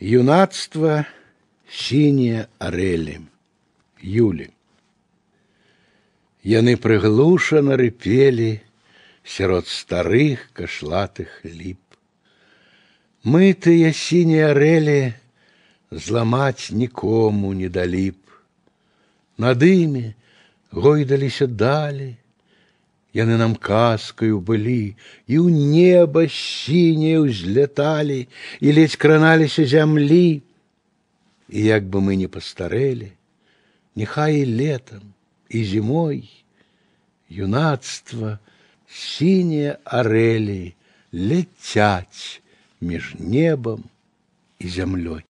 Юнацтва сінія арэлі Юлі. Яны прыглушана рыпелі сярод старых кашлатых ліп. Мы тыя сінія арэлі зламаць нікому не далі б. Над імі гойдаліся далі, Яны нам казкаю былі, і ў неба сіняе ўзляталі і ледзь краналіся зямлі. І як бы мы не пастарэлі, Нехай і летом, і зімой юнацтва сінія арэлі ляцяць між небам і зямлёй.